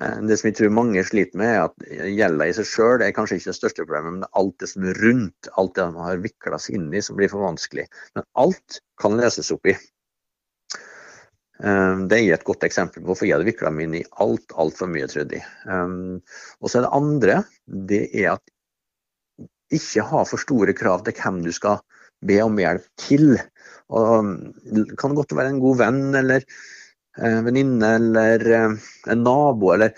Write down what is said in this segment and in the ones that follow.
Eh, det som jeg tror mange sliter med, er at gjelda i seg sjøl er kanskje ikke det største problemet, men alt det som er rundt, alt det man har vikla seg inn i som blir for vanskelig. Men alt kan leses opp i. Eh, det er et godt eksempel på hvorfor jeg hadde vikla meg inn i alt altfor mye, trodde jeg. Eh, og så er det andre, det er at ikke ha for store krav til hvem du skal be om hjelp til. Og det kan godt være en god venn eller Eh, venninne eller eh, en nabo, eller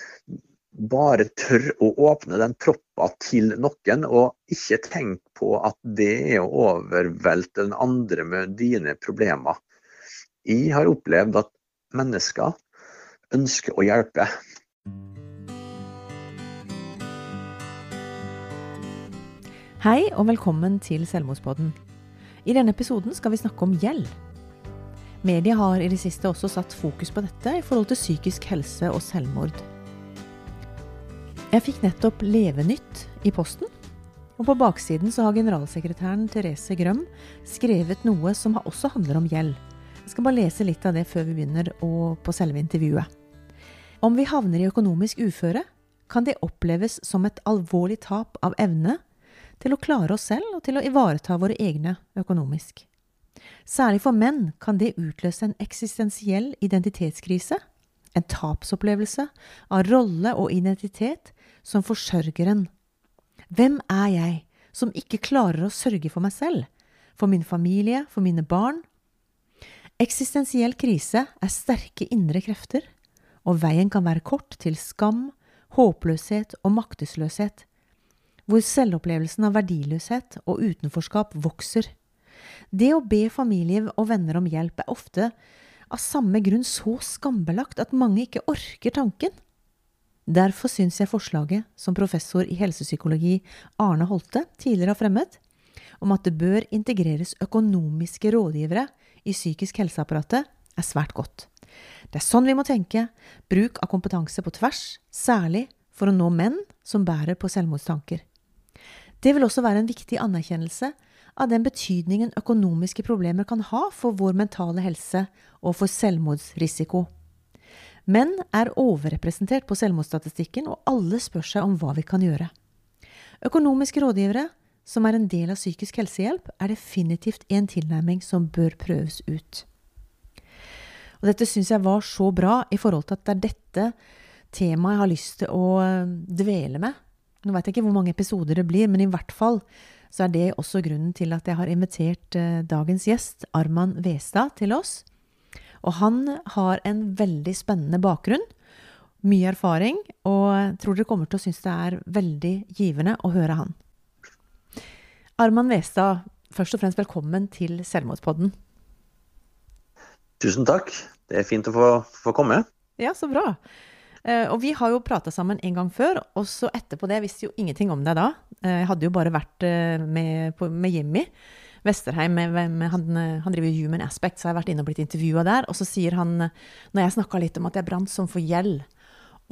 bare tør å åpne den proppa til noen, og ikke tenk på at det er å overvelte den andre med dine problemer. Jeg har opplevd at mennesker ønsker å hjelpe. Hei og velkommen til Selvmordspodden. I denne episoden skal vi snakke om gjeld. Media har i det siste også satt fokus på dette i forhold til psykisk helse og selvmord. Jeg fikk nettopp Levenytt i posten. Og på baksiden så har generalsekretæren Therese Grøm skrevet noe som også handler om gjeld. Jeg skal bare lese litt av det før vi begynner på selve intervjuet. Om vi havner i økonomisk uføre, kan det oppleves som et alvorlig tap av evne til å klare oss selv og til å ivareta våre egne økonomisk. Særlig for menn kan det utløse en eksistensiell identitetskrise, en tapsopplevelse av rolle og identitet som forsørgeren. Hvem er jeg som ikke klarer å sørge for meg selv, for min familie, for mine barn? Eksistensiell krise er sterke indre krefter, og veien kan være kort til skam, håpløshet og maktesløshet, hvor selvopplevelsen av verdiløshet og utenforskap vokser. Det å be familie og venner om hjelp er ofte av samme grunn så skambelagt at mange ikke orker tanken. Derfor syns jeg forslaget som professor i helsepsykologi Arne Holte tidligere har fremmet, om at det bør integreres økonomiske rådgivere i psykisk helseapparatet, er svært godt. Det er sånn vi må tenke, bruk av kompetanse på tvers, særlig for å nå menn som bærer på selvmordstanker. Det vil også være en viktig anerkjennelse av den betydningen økonomiske problemer kan ha for vår mentale helse og for selvmordsrisiko. Menn er overrepresentert på selvmordsstatistikken, og alle spør seg om hva vi kan gjøre. Økonomiske rådgivere, som er en del av psykisk helsehjelp, er definitivt en tilnærming som bør prøves ut. Og dette syns jeg var så bra i forhold til at det er dette temaet jeg har lyst til å eh, dvele med. Nå vet jeg ikke hvor mange episoder det blir, men i hvert fall så er det også grunnen til at jeg har invitert eh, dagens gjest, Arman Westad, til oss. Og han har en veldig spennende bakgrunn, mye erfaring, og tror dere kommer til å synes det er veldig givende å høre han. Arman Westad, først og fremst velkommen til Selvmordspodden. Tusen takk. Det er fint å få, få komme. Ja, så bra. Eh, og vi har jo prata sammen en gang før, og så etterpå det visste jo ingenting om deg da. Eh, jeg hadde jo bare vært eh, med, med Jimmy Vesterheim, han, han, driver Human Aspect, så jeg har vært inne og blitt intervjua der. Og så sier han, når jeg snakka litt om at jeg brant som for gjeld,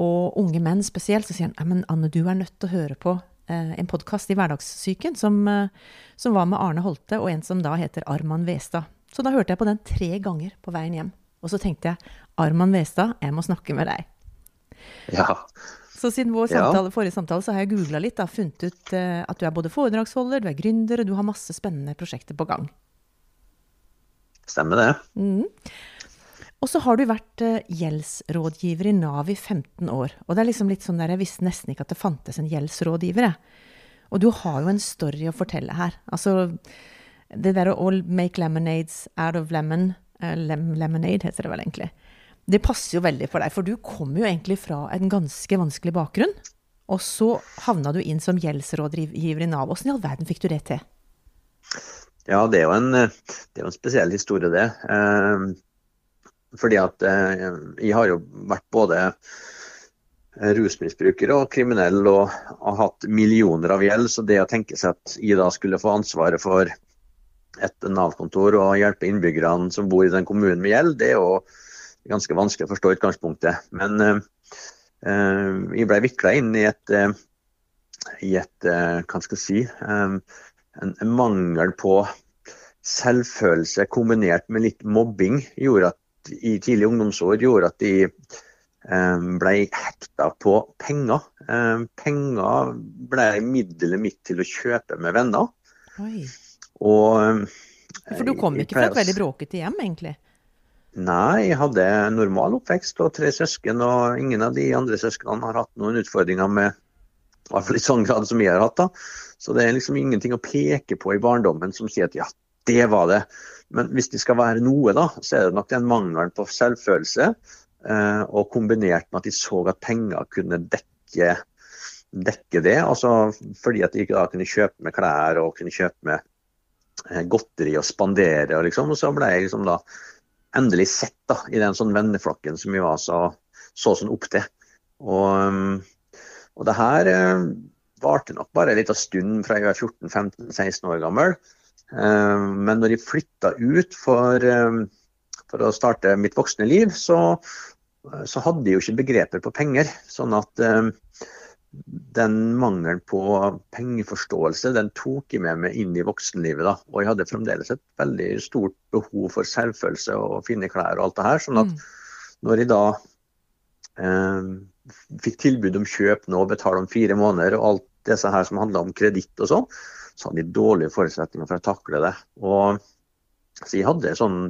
og unge menn spesielt, så sier han men Anne, du er nødt til å høre på en podkast i Hverdagssyken som, som, var med Arne Holte, og en som da heter Arman Westad. Så da hørte jeg på den tre ganger på veien hjem. Og så tenkte jeg Arman Westad, jeg må snakke med deg. Ja. Så siden vår samtale, ja. forrige samtale så har jeg googla litt og funnet ut uh, at du er både foredragsholder, du er gründer, og du har masse spennende prosjekter på gang. Stemmer det. Mm. Og så har du vært uh, gjeldsrådgiver i Nav i 15 år. Og det er liksom litt sånn der, jeg visste nesten ikke at det fantes en gjeldsrådgiver. Og du har jo en story å fortelle her. Altså, det der å make lemonades out of lemon, uh, lem lemonade heter det vel egentlig. Det passer jo veldig for deg, for du kommer jo egentlig fra en ganske vanskelig bakgrunn. Og så havna du inn som gjeldsrådgiver i Nav. Åssen i all verden fikk du det til? Ja, det er jo en, det er en spesiell historie, det. Eh, fordi at eh, jeg har jo vært både rusmisbruker og kriminell og har hatt millioner av gjeld. Så det å tenke seg at jeg da skulle få ansvaret for et Nav-kontor og hjelpe innbyggerne som bor i den kommunen med gjeld, det er jo ganske vanskelig å forstå utgangspunktet. Men uh, jeg ble vikla inn i et, uh, i et hva skal jeg si, en, en, mangel på selvfølelse kombinert med litt mobbing gjorde at, i tidlig ungdomsår gjorde at de ble hekta på penger. Penger ble middelet mitt til å kjøpe med venner. Oi. Og For du kom ikke fra et veldig bråkete hjem, egentlig? Nei, jeg hadde normal oppvekst og tre søsken, og ingen av de andre søsknene har hatt noen utfordringer med i hvert fall i sånn grad som jeg har hatt. da. Så det er liksom ingenting å peke på i barndommen som sier at ja, det var det. Men hvis det skal være noe, da, så er det nok den mangelen på selvfølelse. Eh, og kombinert med at de så at penger kunne dekke, dekke det. altså Fordi at de ikke da kunne kjøpe med klær og kunne kjøpe med eh, godteri og spandere. Og liksom, og så ble jeg liksom da endelig sett da, i den sånn venneflokken som vi var så, så sånn opp til. Og, og det her eh, varte nok bare en liten stund fra jeg var 14-15-16 år gammel. Eh, men når jeg flytta ut for, for, å starte mitt voksne liv, så, så hadde jeg jo ikke begreper på penger. Sånn at den mangelen på pengeforståelse den tok jeg med meg inn i voksenlivet. da, Og jeg hadde fremdeles et veldig stort behov for selvfølelse og fine klær og alt det her. sånn at mm. når jeg da eh, fikk tilbud om kjøp nå, betale om fire måneder og alt det her som handla om kreditt og sånn, så hadde de dårlige forutsetninger for å takle det. Og, så jeg hadde sånn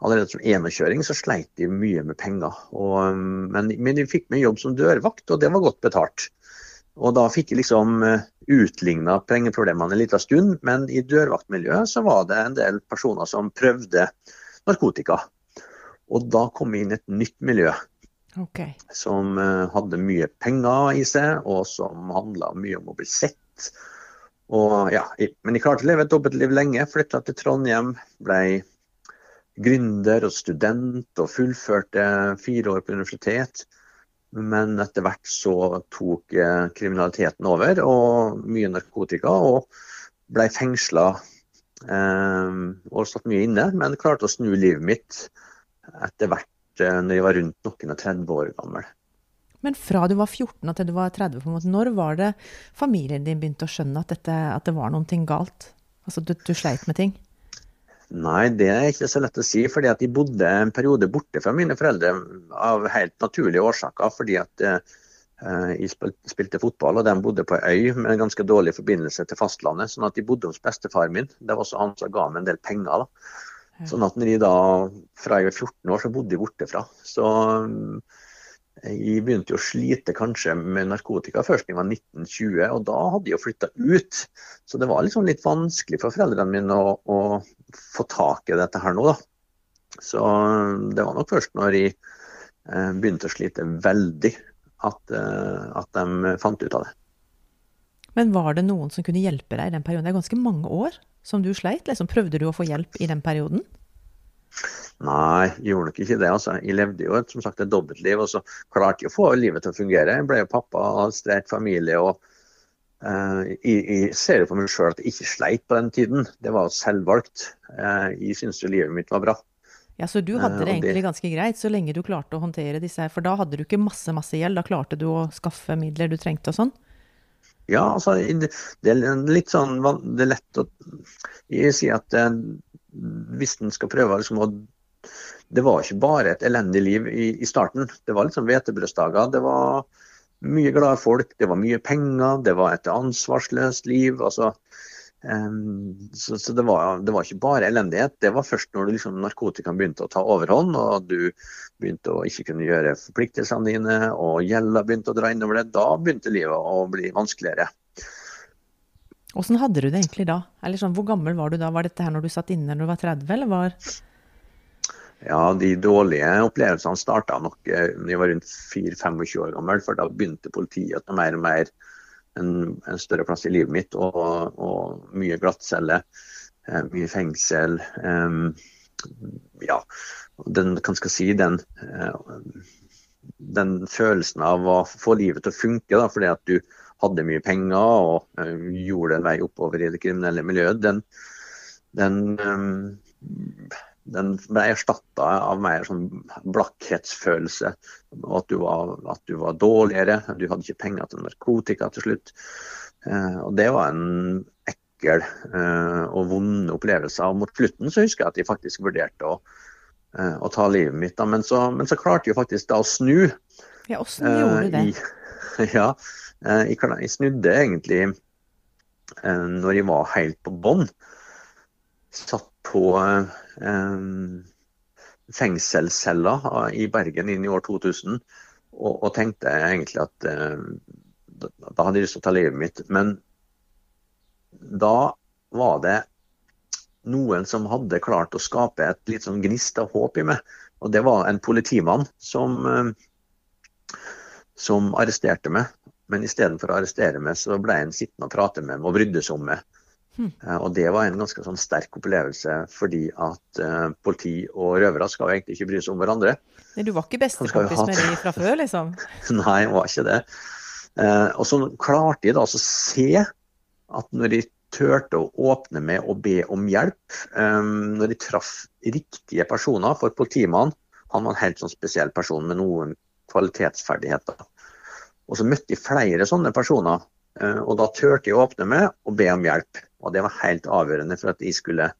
Allerede som enekjøring så sleit de mye med penger. Og, men, men de fikk meg jobb som dørvakt, og det var godt betalt. Og da fikk jeg liksom eh, utligna pengeproblemene en liten stund, men i dørvaktmiljøet så var det en del personer som prøvde narkotika. Og da kom jeg inn et nytt miljø. Okay. Som uh, hadde mye penger i seg, og som handla mye om å bli sett. Og, ja, men jeg klarte å leve et dobbeltliv lenge. Flytta til Trondheim, ble gründer og student og fullførte fire år på universitet. Men etter hvert så tok eh, kriminaliteten over, og mye narkotika. Og ble fengsla eh, og satt mye inne, men klarte å snu livet mitt etter hvert eh, når jeg var rundt noen og 30 år gammel. Men fra du var 14 til du var 30, på en måte, når var det familien din begynte å skjønne at, dette, at det var noe galt? Altså du, du sleit med ting? Nei, det er ikke så lett å si. fordi at De bodde en periode borte fra mine foreldre av helt naturlige årsaker. fordi at eh, jeg spilte fotball, og de bodde på ei øy med en ganske dårlig forbindelse til fastlandet. sånn at de bodde hos bestefaren min. Det var også han som ga meg en del penger. da. Sånn at når de da, fra jeg var 14 år, så bodde de borte fra. Så jeg begynte jo å slite kanskje med narkotika først da jeg var 1920, og da hadde jeg jo flytta ut. Så det var liksom litt vanskelig for foreldrene mine å, å, få tak i dette her nå, da. Så det var nok først når jeg eh, begynte å slite veldig at, eh, at de fant ut av det. Men var det noen som kunne hjelpe deg i den perioden? Det er ganske mange år som du sleit. Liksom, prøvde du å få hjelp i den perioden? Nei, jeg gjorde nok ikke det. altså. Jeg levde jo som sagt, et dobbeltliv, og så klarte jeg å få livet til å fungere. Jeg ble jo pappa, og streit familie. og uh, jeg, jeg, ser jo på meg sjøl at jeg ikke sleit på den tiden. Det var selvvalgt. Uh, jeg syns jo livet mitt var bra. Ja, Så du hadde det uh, egentlig ganske greit så lenge du klarte å håndtere disse her. For da hadde du ikke masse masse gjeld, da klarte du å skaffe midler du trengte og sånn? Ja, altså det er litt sånn Det er lett å Jeg sier at hvis en skal prøve liksom, å Det var ikke bare et elendig liv i, i starten. Det var liksom hvetebrødsdager. Det var mye glade folk, det var mye penger, det var et ansvarsløst liv. altså så, så det, var, det, var, ikke bare elendighet. Det var først når liksom, narkotikaen begynte å ta overhånd, og du begynte å ikke kunne gjøre forpliktelsene dine, og gjelda begynte å dra innover det. Da begynte livet å bli vanskeligere. Åssen hadde du det egentlig da? Eller sånn, Hvor gammel var du da? Var dette her når du satt inne når du var 30, eller var Ja, de dårlige opplevelsene starta nok eh, da jeg var rundt 4-25 år gammel. For da begynte politiet å ta mer og mer en, en, større plass i livet mitt. Og, og mye glattcelle, eh, mye fengsel. Um, ja, den, kan skal si, den, den følelsen av å få livet til å funke. Da, fordi at du hadde mye penger og gjorde en vei oppover i det kriminelle miljøet, den, den, um, den ble erstatta av mer sånn blakkhetsfølelse. At du, var, at du var dårligere, du hadde ikke penger til narkotika til slutt. Uh, og det var en ekkel uh, og vond opplevelse. Og mot slutten så husker jeg at jeg faktisk vurderte å, å ta livet mitt. Men så, men, så, klarte jeg faktisk da å snu. Ja, Åssen gjorde du det? I, ja, jeg, jeg, snudde egentlig når jeg var helt på bånn. Satt på eh, fengselscella i Bergen inn i år 2000 og, og tenkte egentlig at eh, da, hadde jeg lyst til å ta livet mitt. Men da var det noen som hadde klart å skape et litt sånn gnist av håp i meg. Og det var en politimann som, eh, som arresterte meg. Men istedenfor å arrestere meg, så ble han sittende og prate med meg og brydde seg om meg. Hmm. Og det var en ganske sånn sterk opplevelse, fordi at uh, politi og røvere skal jo egentlig ikke bry seg om hverandre. Men du var ikke bestekompis med de fra før, liksom? Nei, jeg var ikke det. Uh, og så klarte jeg da å se at når de turte å åpne med å be om hjelp, um, når de traff riktige personer For politimannen han var en helt sånn spesiell person med noen kvalitetsferdigheter. Og så møtte de flere sånne personer, uh, og da turte jeg å åpne med å be om hjelp. Og det var helt avgjørende for at jeg skulle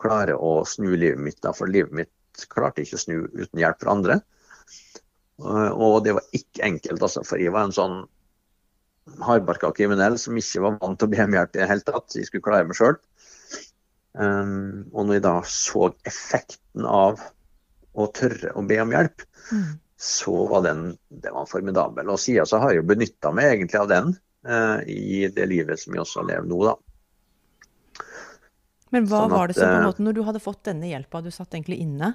klare å snu livet mitt. Da, for livet mitt klarte ikke å snu uten hjelp fra andre. Og det var ikke enkelt, altså, for jeg var en sånn hardbarka kriminell som ikke var vant til å be om hjelp i det hele tatt. Jeg skulle klare meg sjøl. Um, og når jeg da så effekten av å tørre å be om hjelp, mm. så var den, det var formidabel. Og siden så har jeg jo benytta meg egentlig av den uh, i det livet som jeg også lever nå, da. Men hva sånn var det som på en eh, måte, når du hadde fått denne hjelpa, du satt egentlig inne,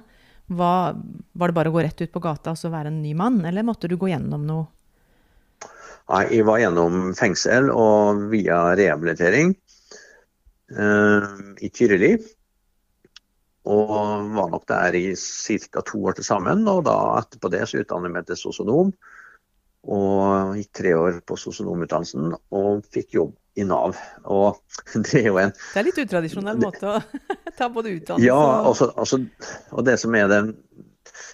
hva, var det bare å gå rett ut på gata og så være en ny mann, eller måtte du gå gjennom noe? Nei, jeg var gjennom fengsel og via rehabilitering uh, i Tyrili. Og var nok der i ca. to år til sammen. Og da etterpå det så utdannet jeg meg til sosionom. Og gikk tre år på sosionomutdannelsen og fikk jobb i Nav. Og det er jo en Det er litt utradisjonell måte å ta både utdannelse Ja, altså, altså, og det som er det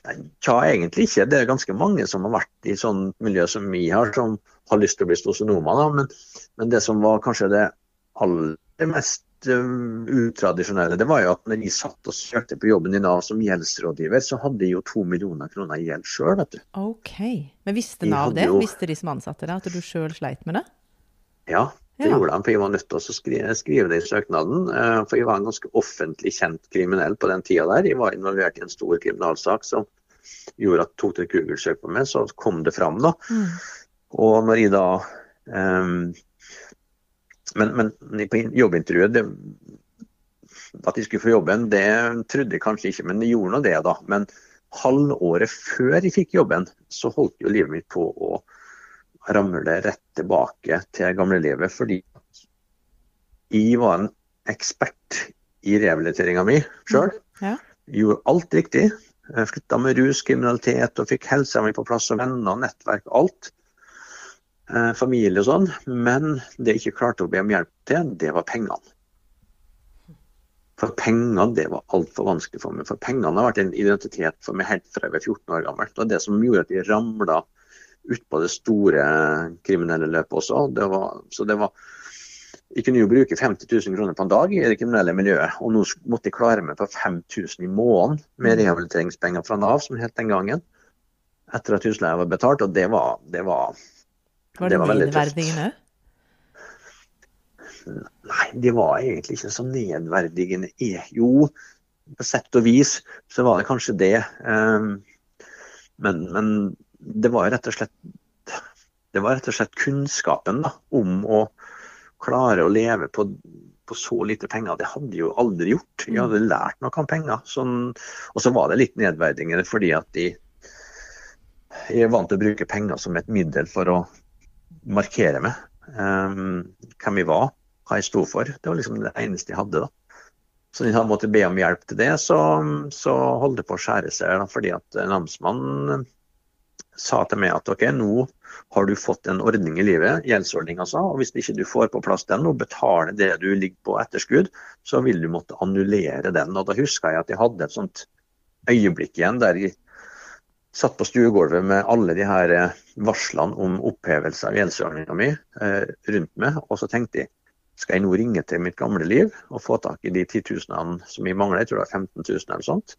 Tja, egentlig ikke. Det er ganske mange som har vært i sånn miljø som vi har, som har lyst til å bli sosionomer. Men, men, det som var kanskje det aller mest um, utradisjonelle, det var jo at når de satt og søkte på jobben i Nav som gjeldsrådgiver, så hadde de jo to millioner kroner i gjeld sjøl, vet du. Ok. Men visste Nav det? Jo... Visste de som ansatte det, at du sjøl sleit med det? Ja, det ja. gjorde han, for jeg var nødt til å skrive, skrive, det i søknaden. Eh, for jeg var en ganske offentlig kjent kriminell på den tida der. Jeg var involvert i en stor kriminalsak som gjorde at tok det Google-søk på meg, så kom det fram, da. Mm. Og når jeg da um, men, men, på jobbintervjuet det, At jeg skulle få jobben, det trodde jeg kanskje ikke, men jeg gjorde nå det, da. Men halvåret før jeg fikk jobben, så holdt jo livet mitt på å ramle rett tilbake til gamlelivet. Fordi jeg var en ekspert i rehabiliteringa mi sjøl. Mm, ja. Gjorde alt riktig. Slutta med rus, kriminalitet og fikk helsa mi på plass og venner, og nettverk, alt. Eh, familie og sånn. Men det jeg ikke klarte å be om hjelp til, det var pengene. For penger det var altfor vanskelig for meg. For pengene har vært en identitet for meg helt fra jeg var 14 år gammel. Det var det som gjorde at jeg ramla utpå det store kriminelle løpet også. Det var, så det var Jeg kunne jo bruke 50 000 kroner på en dag i det kriminelle miljøet, og nå måtte jeg klare meg på 5000 i måneden med mm. rehabiliteringspenger fra Nav, som het den gangen. Etter at husleia var betalt, og det var det var, var det, det var nedverdigende? Nei, det var egentlig ikke så nedverdigende. Jo, på sett og vis så var det kanskje det. Um, men, men det var rett og slett det var rett og slett kunnskapen da, om å klare å leve på, på, så lite penger. Det hadde jeg jo aldri gjort. Jeg hadde mm. lært noe om penger. Sånn, og så var det litt nedverdigende fordi at de, jeg er vant til å bruke penger som et middel for å markere meg. Um, hvem jeg var, hva jeg sto for. Det var liksom det eneste jeg hadde. da. Så når jeg måtte be om hjelp til det, så, så holdt det på å skjære seg. Da, fordi at namsmannen sa til meg at ok, nå har du fått en ordning i livet, gjeldsordning altså, og hvis ikke du får på plass den og betaler det du ligger på etterskudd, så vil du måtte annullere den. Og Da huska jeg at jeg hadde et sånt øyeblikk igjen der jeg satt på stuegulvet med alle de her eh, varslene om opphevelse av gjeldsordninga mi eh, rundt meg, og så tenkte jeg skal jeg nå ringe til mitt gamle liv og få tak i de titusenene som jeg mangler, jeg tror det er 15 000 eller sånt,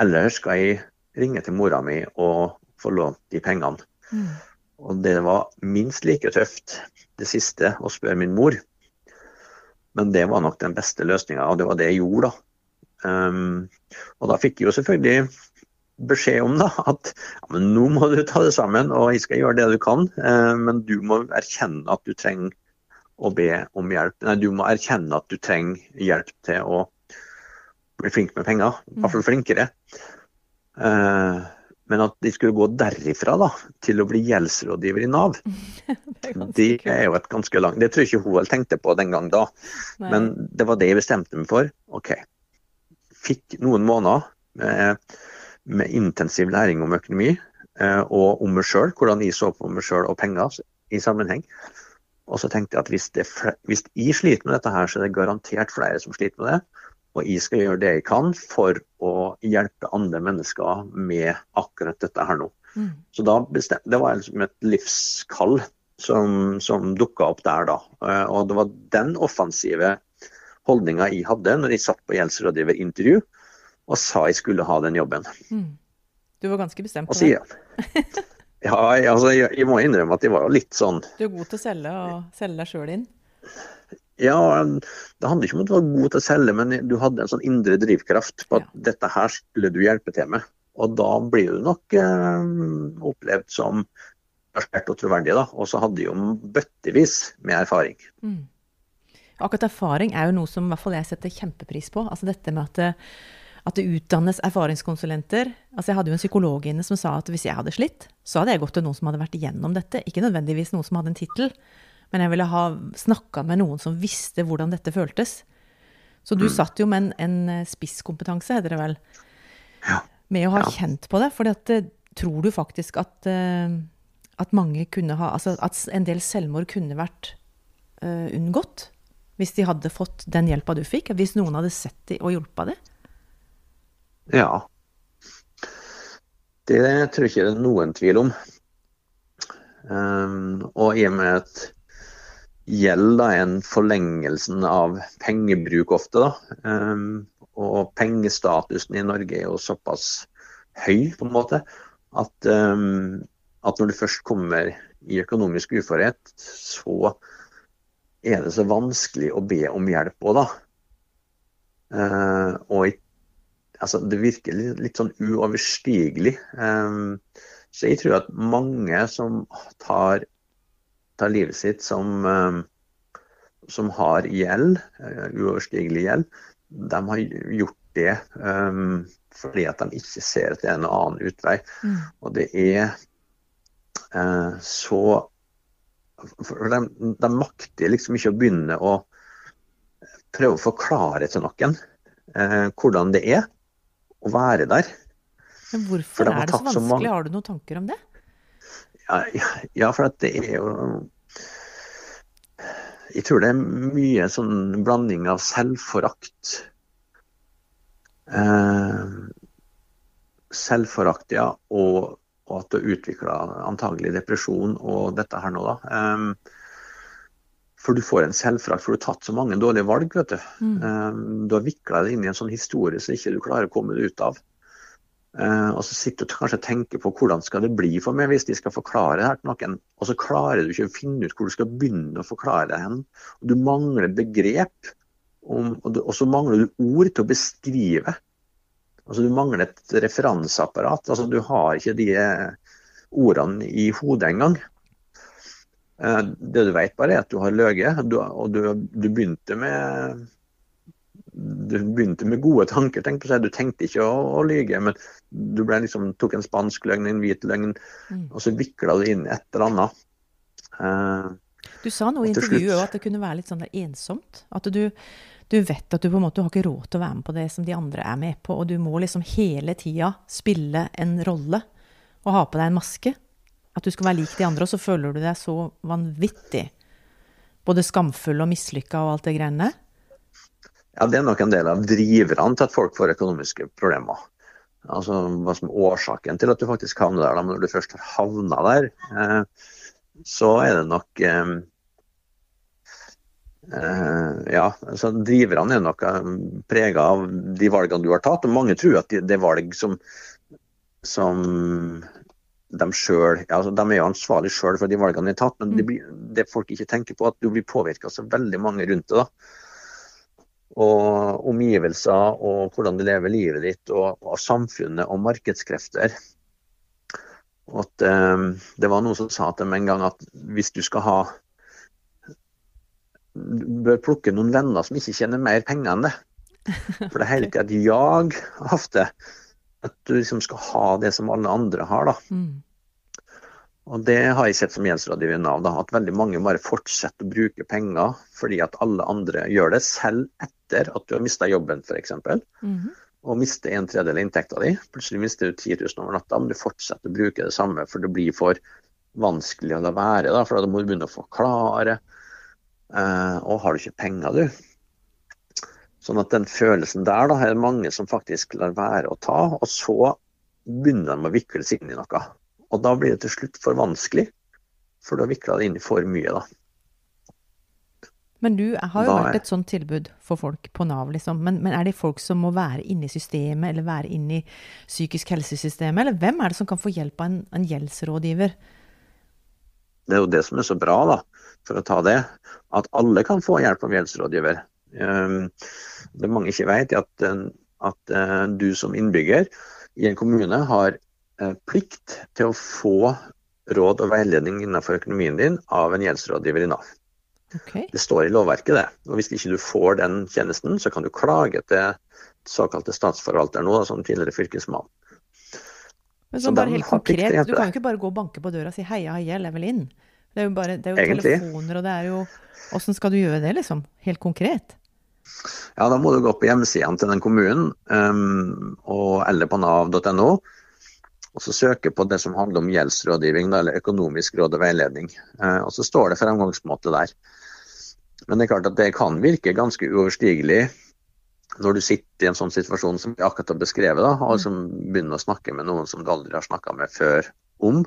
eller skal jeg ringe til mora mi og få lånt de pengene. Mm. Og det var minst like tøft, det siste, å spørre min mor. Men det var nok den beste løsninga, og det var det jeg gjorde, da. Um, og da fikk jeg jo selvfølgelig beskjed om da, at ja, men nå må du ta det sammen, og jeg skal gjøre det du kan. Uh, men du må erkjenne at du trenger å be om hjelp. Nei, du må erkjenne at du trenger hjelp til å bli flink med penger. I hvert fall flinkere. Uh, men at de skulle gå derifra da, til å bli gjeldsrådgiver i Nav, det, er det er jo et ganske langt Det tror jeg ikke hun vel tenkte på den gang da. Nei. Men det var det jeg bestemte meg for. OK. Fikk noen måneder med, med intensiv læring om økonomi eh, og om meg sjøl, hvordan jeg så på meg sjøl og penger i sammenheng. Og så tenkte jeg at hvis, det, hvis jeg sliter med dette her, så er det garantert flere som sliter med det. Og jeg skal gjøre det jeg kan for å hjelpe andre mennesker med akkurat dette her nå. Mm. Så da bestem, Det var liksom et livskall som, som dukka opp der da. Eh, og det var den offensive holdninga jeg hadde når jeg satt på gjeldsrådgiverintervju og sa jeg skulle ha den jobben. Mm. Du var ganske bestemt på det? ja, altså, jeg, jeg, må innrømme at jeg var litt sånn Du er god til å selge og selge deg sjøl inn? Ja, Det handler ikke om at du var god til å selge, men du hadde en sånn indre drivkraft på at ja. dette her skulle du hjelpe til med. Og da blir du nok eh, opplevd som engasjert og troverdig, da. Og så hadde jo bøttevis med erfaring. Mm. Akkurat erfaring er jo noe som i hvert fall jeg setter kjempepris på. Altså dette med at det, at det utdannes erfaringskonsulenter. Altså jeg hadde jo en psykolog inne som sa at hvis jeg hadde slitt, så hadde jeg gått til noen som hadde vært igjennom dette. Ikke nødvendigvis noen som hadde en tittel. Men jeg ville ha snakka med noen som visste hvordan dette føltes. Så du mm. satt jo med en, en eh, spisskompetanse, heter det vel, ja. med å ha ja. kjent på det. For eh, tror du faktisk at, uh, at, mange kunne ha Altså at en del selvmord kunne vært uh, unngått? Hvis de hadde fått den hjelpa du fikk? Hvis noen hadde sett dem og hjulpet dem? Ja. Det tror jeg ikke det er noen tvil om. Um, og i og med at gjeld er en forlengelsen av pengebruk ofte. da. Um, og pengestatusen i Norge er jo såpass høy, på en måte, at, um, at når du først kommer i økonomisk uførhet, så er det så vanskelig å be om hjelp òg, da. Uh, og altså, det virker litt, litt sånn uoverstigelig. Um, så jeg tror at mange som tar tar livet sitt som, um, som har gjeld, uh, uoverstigelig gjeld, de har gjort det um, fordi at de ikke ser at det er en annen utvei. Mm. Og det er uh, så For de, de, makter liksom ikke å begynne å prøve å forklare til noen uh, hvordan det er å være der. Men hvorfor de er det så vanskelig? Har du noen tanker om det? Ja, ja, for at det er jo Jeg tror det er mye sånn blanding av selvforakt eh, Selvforakt, ja, og, og at du har utvikla antagelig depresjon og dette her nå, da. Um, for du får en selvforakt, for du har tatt så mange dårlige valg. vet Du mm. um, Du har vikla deg inn i en sånn historie som ikke du klarer å komme deg ut av. Uh, og så sitter du kanskje og tenker på hvordan skal det bli for meg hvis de skal forklare det her til noen, og så klarer du ikke å finne ut hvor du skal begynne å forklare det hen. Du mangler begrep, om, og, du, og, så mangler du ord til å beskrive. Altså Du mangler et referanseapparat. altså Du har ikke de eh, ordene i hodet engang. Uh, det du vet bare er at du har løyet, og du, du begynte med du begynte med gode tanker. Tenk på seg. Du tenkte ikke å, å lyge, men du liksom, tok en spansk løgn, en hvit løgn, mm. og så vikla du inn et eller annet. Uh, du sa noe i intervjuet at det kunne være litt sånn ensomt. At du, du, vet at du på en måte har ikke råd til å være med på det som de andre er med på, og du må liksom hele tida spille en rolle og ha på deg en maske. At du skal være lik de andre, og så føler du deg så vanvittig både skamfull og mislykka og alt det greiene. Ja, Det er nok en del av driverne til at folk får økonomiske problemer. Altså Hva som er årsaken til at du faktisk havner der. Da. Men når du først har havna der, eh, så er det nok eh, eh, Ja, så driverne er nok eh, prega av de valgene du har tatt. og Mange tror at det er valg som, som de sjøl altså, De er jo ansvarlige sjøl for de valgene de har tatt, men det, Mm. blir, det folk ikke tenker på, at du blir påvirka så veldig mange rundt det. da. Og omgivelser og hvordan du lever livet ditt, og, og samfunnet og markedskrefter. Og at eh, Det var noen som sa til dem en gang at hvis du skal ha Du bør plukke noen venner som ikke tjener mer penger enn det. For det er hele tida et jag ofte. At du liksom skal ha det som alle andre har. da. Mm. Og det har jeg sett som gjeldsrådgiver i Nav. da, At veldig mange bare fortsetter å bruke penger fordi at alle andre gjør det, selv etter at du har mista jobben f.eks. Mhm. Og mister en tredjedel av inntekta di. Plutselig mister du 10 000 over natta, men du fortsetter å bruke det samme, for det blir for vanskelig å la være. da, For da må du begynne å forklare. Eh, og har du ikke penger, du. Sånn at den følelsen der da, er det mange som faktisk lar være å ta, og så begynner de å vikle seg inn i noe. Og da blir det til slutt for vanskelig, for du har vikla det inn i for mye. da. Men du har jo Da vært et sånt tilbud for folk på Nav, liksom. Men, men er det folk som må være inne i systemet, eller være inne i psykisk helsesystemet, eller hvem er det som kan få hjelp av en, en gjeldsrådgiver? Det er jo det som er så bra, da, for å ta det, at alle kan få hjelp av gjeldsrådgiver. Um, Det mange ikke vet, er at, at eh, du som innbygger i en kommune har eh, plikt til å få råd og veiledning innenfor økonomien din av en gjeldsrådgiver i Nav. Okay. Det står i lovverket, det. Og Hvis ikke du får den tjenesten, så kan du klage til såkalte statsforvalter nå, som tidligere fylkesmann. Men Så sånn bare helt konkret, du kan jo ikke bare gå og banke på døra og si 'hei, jeg gjeld, jeg vil inn'. Det er jo bare det er jo Egentlig. telefoner, og det er jo Åssen skal du gjøre det, liksom? Helt konkret? Ja, da må du gå på hjemsidene til den kommunen, um, og, eller på nav.no, og så søke på det som handler om gjeldsrådgivning, eller økonomisk råd og veiledning. Uh, og så står det fremgangsmåte der. Men det er klart at det kan virke ganske uoverstigelig når du sitter i en sånn situasjon som vi akkurat har beskrevet, da, og som begynner å snakke med noen som du aldri har snakka med før om.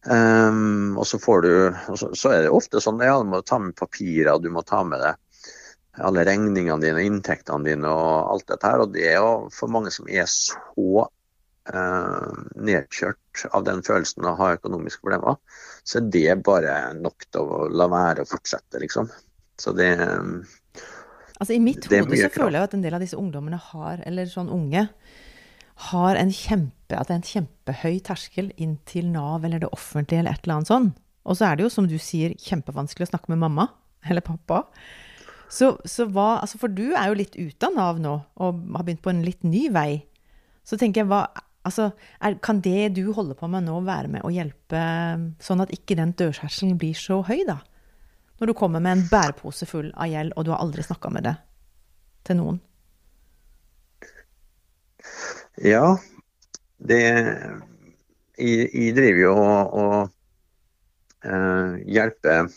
Um, og så får du og så, så er det ofte sånn ja, du må ta med papirer, du må ta med deg alle regningene dine, inntektene dine og alt dette her. Og det er jo for mange som er så uh, nedkjørt av den følelsen av å ha økonomiske problemer, så er det bare nok til å la være å fortsette, liksom. Så det Altså I mitt hode så føler jeg at en del av disse ungdommene har, eller sånn unge, har en kjempe, at det er en kjempehøy terskel inn til Nav eller det offentlige eller et eller annet sånn. Og så er det jo, som du sier, kjempevanskelig å snakke med mamma eller pappa. Så, så hva, altså For du er jo litt ute av Nav nå og har begynt på en litt ny vei. Så tenker jeg, hva, altså, er, kan det du holder på med nå være med å hjelpe sånn at ikke den dørterskelen blir så høy, da? Når du kommer med en bærepose full av gjeld, og du har aldri snakka med det til noen. Ja, det Jeg, jeg driver jo og, og eh, hjelper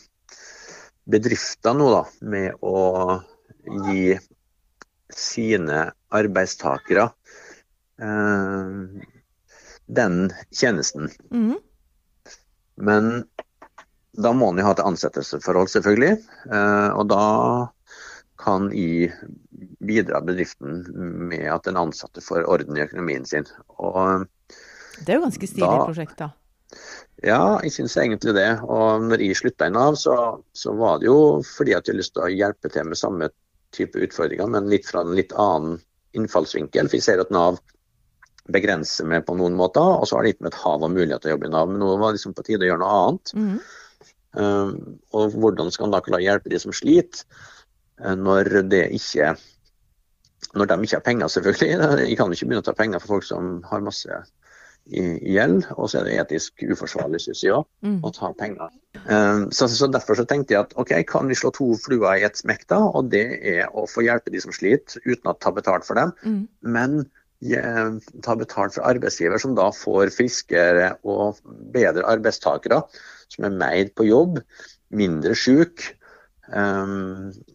bedrifter nå, da, med å gi sine arbeidstakere eh, den tjenesten. Mm. Men da må en jo ha et ansettelsesforhold, selvfølgelig. Eh, og da kan jeg bidra bedriften med at den ansatte får orden i økonomien sin. Og Det er jo ganske stilig Da- prosjekt, da. ja, jeg syns egentlig det. Og når jeg slutta i Nav, så, så var det jo fordi at jeg hadde lyst til å hjelpe til med samme type utfordringer, men litt fra en litt annen innfallsvinkel. For jeg ser at Nav begrenser meg på noen måter, og så har det gitt meg et hav av muligheter til å jobbe i Nav. Men nå var det liksom på tide å gjøre noe annet. Mhm. Um, og hvordan skal man da klare å hjelpe de som sliter, eh, når det ikke Når de ikke har penger, selvfølgelig. Jeg kan ikke begynne å ta penger for folk som har masse gjeld. Og så er det etisk uforsvarlig, syns jeg òg, mm. å ta penger. Um, så, så Derfor så tenkte jeg at OK, kan vi slå to fluer i ett smekk, da? Og det er å få hjelpe de som sliter, uten å ta betalt for dem Mm. men eh, ta betalt fra arbeidsgiver, som da får friskere og bedre arbeidstakere, som er mer på jobb, mindre syk, eh,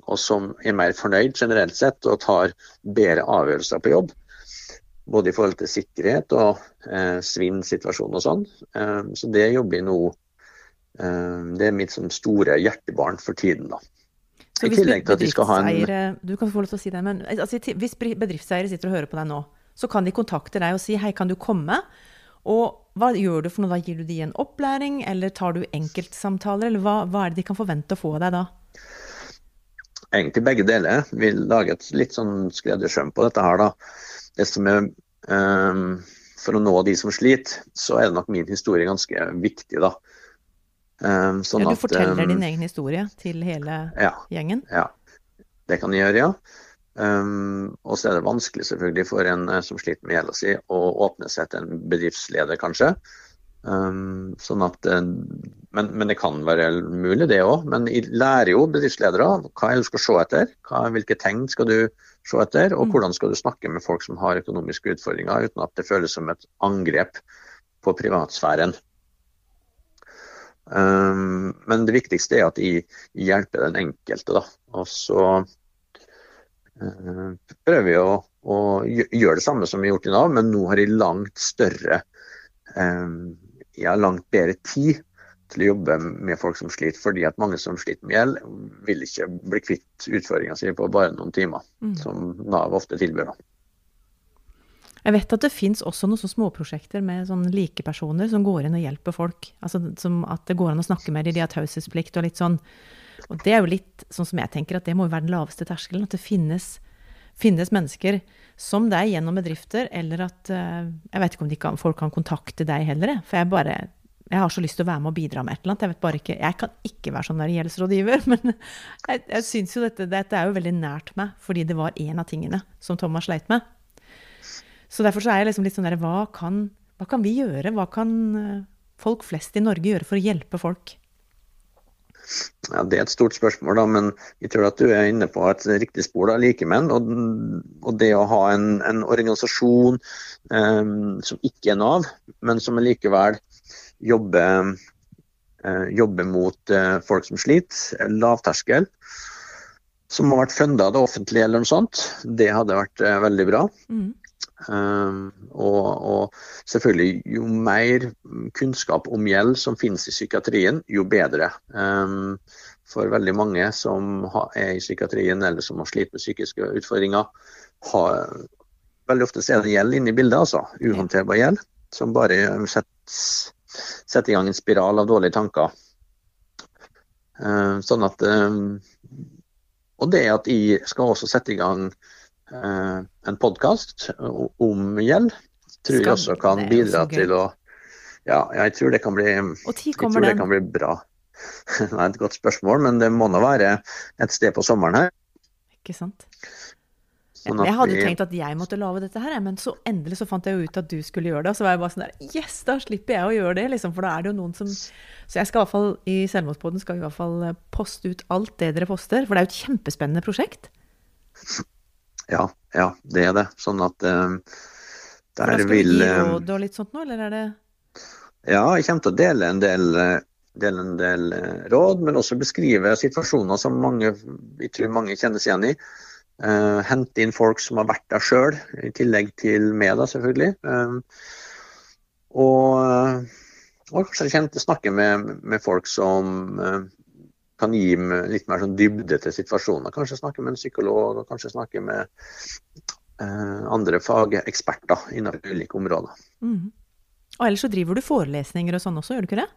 og som er mer fornøyd generelt sett og tar bedre avgjørelser på jobb. Både i forhold til sikkerhet og eh, svinnsituasjon og sånn. Um, så det jobber jeg nå um, Det er mitt som store hjertebarn for tiden, da. Så hvis ha en Du kan få lov til å si det, men altså, hvis bedriftseiere sitter og hører på deg nå, så kan de kontakte deg og si hei, kan du komme Og hva gjør du for noe da? Gir du de en opplæring, eller tar du enkeltsamtaler, eller hva, hva er det de kan forvente å få av deg da? Egentlig begge deler. Vi lager et litt sånn skreddersøm på dette her, da. Det som er um, For å nå de som sliter, så er det nok min historie ganske viktig, da. Um, sånn ja, du forteller at, um, din egen historie til hele ja, gjengen? Ja, det kan jeg gjøre, ja. Um, og så er det vanskelig selvfølgelig for en uh, som sliter med gjelda si, å åpne seg til en bedriftsleder, kanskje. Um, sånn at, uh, men, men, det kan være mulig, det òg. Men jeg lærer jo bedriftsledere hva du skal se etter. Hva, hvilke tegn skal du se etter, og mm. hvordan skal du snakke med folk som har økonomiske utfordringer, uten at det føles som et angrep på privatsfæren. Um, men det viktigste er at de hjelper den enkelte. Da. Og så uh, prøver vi å, å, gjøre det samme som vi har gjort i Nav, men nå har jeg langt større eh, Jeg har langt bedre tid til å jobbe med folk som sliter, fordi at mange som sliter med gjeld, vil ikke bli kvitt utfordringa si på bare noen timer, mm. som Nav ofte tilbyr. Jeg vet at det fins også noen småprosjekter med sånn likepersoner som går inn og hjelper folk. Altså At det går an å snakke med dem, de har taushetsplikt og litt sånn og det er jo litt sånn som jeg tenker at det må jo være den laveste terskelen. At det finnes, finnes mennesker som deg gjennom bedrifter, eller at uh, Jeg vet ikke om kan, folk kan kontakte deg heller, for jeg bare jeg har så lyst til å være med og bidra med et eller annet. Jeg vet bare ikke, jeg kan ikke være sånn der gjeldsrådgiver, men jeg, jeg syns jo dette, dette er jo veldig nært meg, fordi det var en av tingene som Thomas sleit med. Så derfor så er jeg liksom litt sånn der, hva hva kan vi gjøre? Hva kan eh, folk flest i Norge gjøre for å hjelpe folk? Ja, Det er et stort spørsmål, da, men jeg tror at du er inne på et riktig spor. da, Likemenn. Og, og det å ha en, en organisasjon eh, som ikke er Nav, men som likevel jobber, eh, jobber mot eh, folk som sliter, lavterskel, som har vært funda av det offentlige eller noe sånt, det hadde vært eh, veldig bra. Mm. Um, og, og, selvfølgelig, jo mer kunnskap om gjeld som finnes i psykiatrien, jo bedre. Um, for veldig mange som er i psykiatrien eller som har slitt med psykiske utfordringer, har, veldig ofte er det gjeld inne i bildet, altså. Uhåndterbar gjeld. Som bare setter, setter, i gang en spiral av dårlige tanker. Uh, sånn at um, Og det at jeg skal også sette i gang en podkast om gjeld. Tror jeg også kan bidra til å Ja, jeg tror det kan bli, jeg tror det kan bli bra. Det er et godt spørsmål, men det må nå være et sted på sommeren her. Ikke sant. Sånn jeg hadde vi... tenkt at jeg måtte lage dette her, men så endelig så fant jeg jo ut at du skulle gjøre det. Og så var jeg bare sånn der Yes, da slipper jeg å gjøre det, liksom. For da er det jo noen som Så jeg skal i hvert fall i Selvmordspodden skal i hvert fall poste ut alt det dere poster. For det er jo et kjempespennende prosjekt. Ja, ja, det er det. Sånn at um, der vil Skal du gi eh, råd og litt sånt nå, eller er det Ja, jeg kommer til å dele en del, eh, dele en del råd, men også beskrive situasjoner som mange, jeg tror mange kjennes igjen i. Uh, hente inn folk som har vært der sjøl, i tillegg til meg, da, selvfølgelig. Uh, og, og, kanskje kjente snakke med, med folk som uh, kan gi litt mer sånn dybde til situasjoner. Kanskje snakke med en psykolog, og kanskje snakke med eh, andre fageksperter innenfor ulike områder. Mm. Og ellers så driver du forelesninger og sånn også, gjør du ikke det?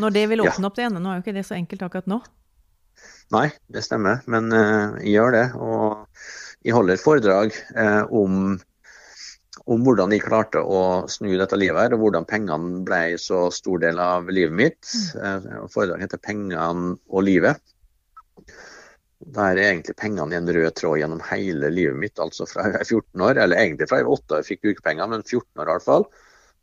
Når det vil åpne ja. opp det ene, nå er jo ikke det så enkelt akkurat nå? Nei, det stemmer, men eh, jeg gjør det. Og jeg holder foredrag eh, om om hvordan jeg klarte å snu dette livet her, og hvordan pengene ble så stor del av livet mitt. Mm. Eh, foredraget heter 'Pengene og livet'. Der er egentlig pengene i en rød tråd gjennom hele livet mitt, altså fra jeg var 14 år, eller egentlig fra jeg var 8 år fikk ukepenger, men 14 år i hvert fall.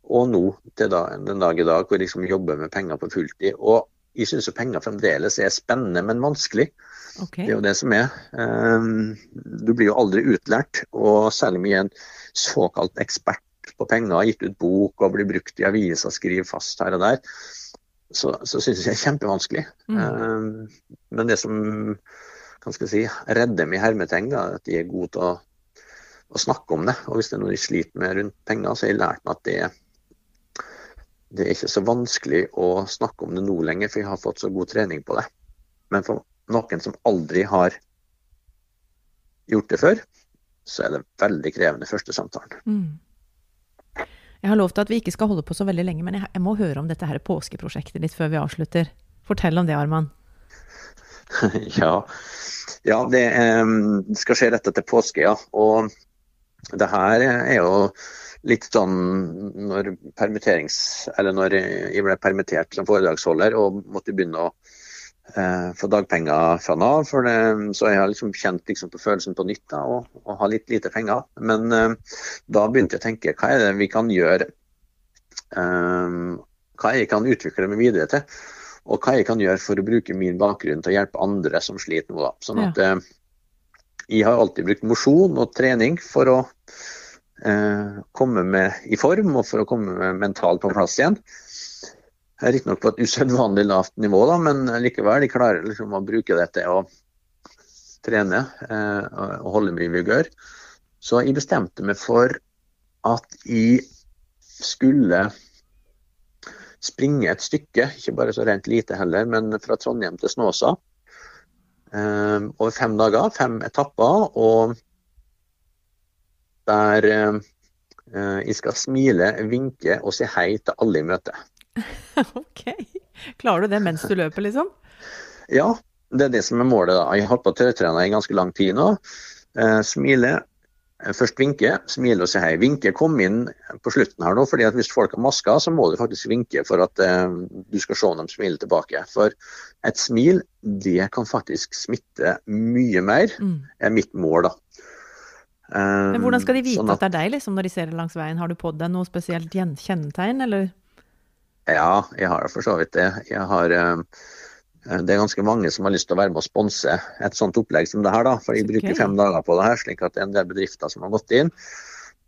Og nå til da, den dag i dag hvor jeg liksom jobber med penger på fulltid. Og jeg syns penger fremdeles er spennende, men vanskelig. Okay. Det er jo det som er. Um, du blir jo aldri utlært. Og særlig mye en såkalt ekspert på penger, har gitt ut bok og blir brukt i aviser, skriver fast her og der, så, så syns jeg det er kjempevanskelig. Mm. Um, men det som kan skal si, redder meg i hermetegn, er at de er gode til å, å, snakke om det. Og hvis det er noe de sliter med rundt penger, så har jeg lært meg at det, det er ikke så vanskelig å snakke om det nå lenger, for jeg har fått så god trening på det. Men for noen som aldri har gjort det før, så er det veldig krevende første samtalen. Mm. Jeg har lovt at vi ikke skal holde på så veldig lenge, men jeg, jeg må høre om dette her påskeprosjektet ditt før vi avslutter. Fortell om det, Arman. ja. ja, det um, skal skje rett etter påske, ja. Og det her er jo litt sånn når permitterings... Eller når jeg ble permittert som foredragsholder og måtte begynne å eh, få dagpenger fra Nav. For det, så jeg har liksom kjent liksom på følelsen på nytt da, å, å, ha litt lite penger. Men eh, da begynte jeg å tenke hva er det vi kan gjøre eh, Hva jeg kan utvikle meg videre til. Og hva jeg kan gjøre for å bruke min bakgrunn til å hjelpe andre som sliter nå. Da. Sånn at ja. Eh, jeg har alltid brukt mosjon og trening for å eh, komme med i form og for å komme mentalt på plass igjen. Riktignok på et usedvanlig lavt nivå, da, men likevel. De klarer liksom å bruke det til å trene eh, og holde mye vigør. Så jeg bestemte meg for at jeg skulle springe et stykke, ikke bare så rent lite heller, men fra Trondheim til Snåsa. Eh, over fem dager, fem etapper. Og der eh, jeg skal smile, vinke og si hei til alle i møte. ok. Klarer du det mens du løper, liksom? Ja, det er det som er målet. da. Jeg har holdt på å tørrtrene i ganske lang tid nå. Eh, smile. Eh, først vinke, smile og si hei. Vinke kom inn på slutten her nå, fordi at hvis folk har masker, så må du faktisk vinke for at eh, du skal se om de smiler tilbake. For et smil, det kan faktisk smitte mye mer, mm. er mitt mål, da. Men Hvordan skal de vite sånn at, at, det er deg liksom, når de ser det langs veien? Har du på deg noe spesielt kjennetegn, eller? Ja, jeg har for så vidt det. Jeg har, eh, det er ganske mange som har lyst til å være med og sponse et sånt opplegg som det her. da, For jeg bruker fem dager på det her, slik at det er en del bedrifter som har gått inn.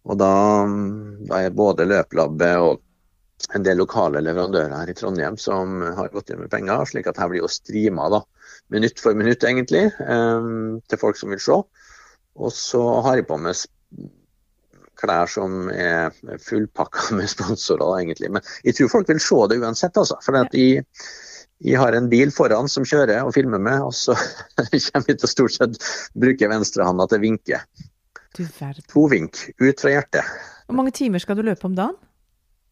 Og da, da er både Løplabbet og en del lokale leverandører her i Trondheim som har gått inn med penger. slik at her blir jo streama da, minutt for minutt, egentlig, eh, til folk som vil se. Og så har jeg på meg klær som er fullpakka med sponsorer, egentlig. Men jeg tror folk vil se det uansett, altså. For at jeg, jeg har en bil foran som kjører og filmer med, og så kommer vi til stort sett bruke venstrehanda til vinke. To vink ut fra hjertet. Hvor mange timer skal du løpe om dagen?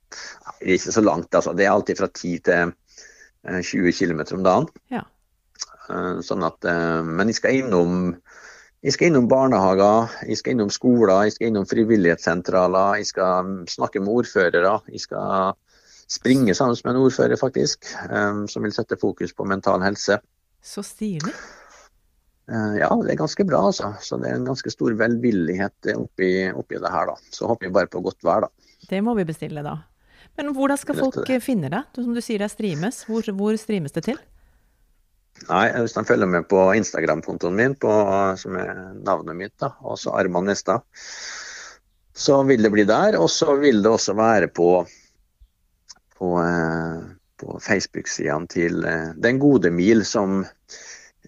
Det er ikke så langt, altså. Det er alltid fra 10 til 20 eh, km om dagen. Ja. Eh, sånn at, eh, men jeg skal innom jeg skal innom barnehager, jeg skal innom skoler, jeg skal innom frivillighetssentraler, jeg skal snakke med ordførere. Jeg skal springe sammen med en ordfører, faktisk, um, som vil sette fokus på mental helse. Så stilig. Uh, ja, det er ganske bra, altså. Så det er en ganske stor velvillighet oppi, oppi det her, da. Så håper vi bare på godt vær, da. Det må vi bestille, da. Men hvordan skal folk finne deg? Som du sier det streames. Hvor, hvor streames det til? Nei, hvis de følger med på Instagram-kontoen min, på, som er navnet mitt, da, også Arman Nestad, så vil det bli der. Og så vil det også være på, på, eh, på Facebook-sidene til eh, Den gode mil, som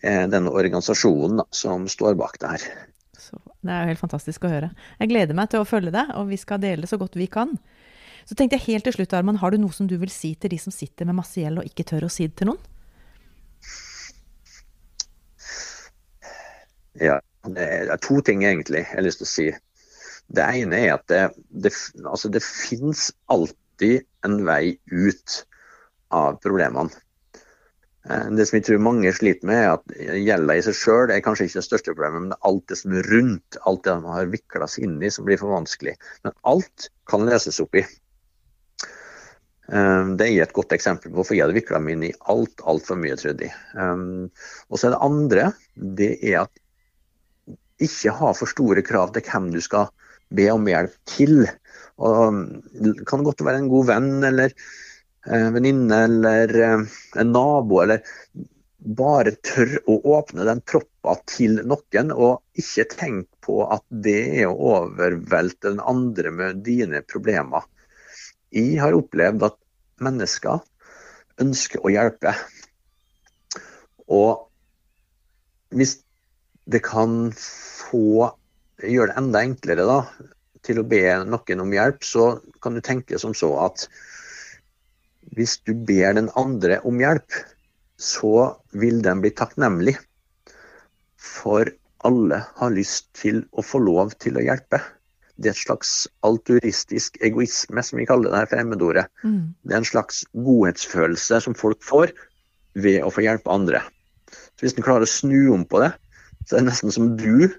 denne organisasjonen da, som står bak det her. Så, det er jo helt fantastisk å høre. Jeg gleder meg til å følge deg, og vi skal dele så godt vi kan. Så tenkte jeg helt til slutt, Arman, har du noe som du vil si til de som sitter med masse gjeld og ikke tør å si det til noen? Ja, det er to ting egentlig jeg har lyst til å si. Det ene er at det, det, altså det finnes alltid en vei ut av problemene. Eh, det som jeg tror mange sliter med, er at gjelda i seg sjøl er kanskje ikke det største problemet, men det er alt det som er rundt, alt det man har vikla seg inn i som blir for vanskelig. Men alt kan leses opp i. Eh, det er et godt eksempel på hvorfor jeg hadde vikla meg inn i alt altfor mye, trodde jeg. Eh, og så er det andre, det er at ikke ha for store krav til hvem du skal be om hjelp til. Og det kan godt være en god venn eller eh, venninne eller eh, en nabo, eller bare tør å åpne den proppa til noen, og ikke tenk på at det er å overvelte den andre med dine problemer. Jeg har opplevd at mennesker ønsker å hjelpe. Og hvis det kan få gjøre det enda enklere da, til å be noen om hjelp, så kan du tenke som så at hvis du ber den andre om hjelp, så vil den bli takknemlig. For alle har lyst til å få lov til å hjelpe. det er et slags alturistisk egoisme, som vi kaller det her fremmedordet. Mm. Det er en slags godhetsfølelse som folk får ved å få hjelpe andre. Så Hvis en klarer å snu om på det, så det er nesten som du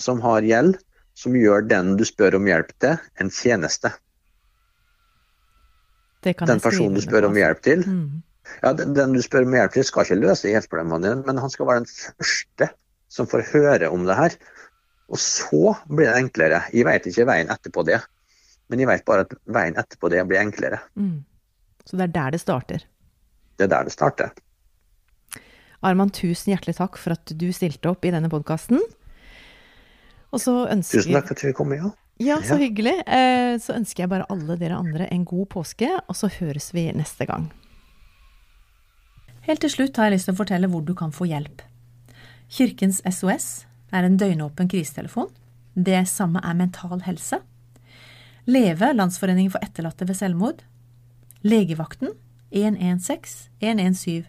som har gjeld, som gjør den du spør om hjelp til, en tjeneste. Det kan Den personen du spør om hjelp til, Mm. ja, den, den du spør om hjelp til, skal ikke løse gjeldsproblemene dine, men han skal være den første som får høre om det her. Og så blir det enklere. Jeg vet ikke veien etterpå det, men jeg vet bare at veien etterpå det blir enklere. Mm. Så det er der det starter. Det er der det starter. Arman, tusen hjertelig takk for at du stilte opp i denne podkasten. Og så ønsker Tusen takk for at vi kom. Ja. Ja, så hyggelig. Eh, Så ønsker jeg bare alle dere andre en god påske, og så høres vi neste gang. Helt til slutt har jeg lyst til å fortelle hvor du kan få hjelp. Kirkens SOS er en døgnåpen krisetelefon. Det samme er Mental Helse. Leve, Landsforeningen for etterlatte ved selvmord. Legevakten 116 117.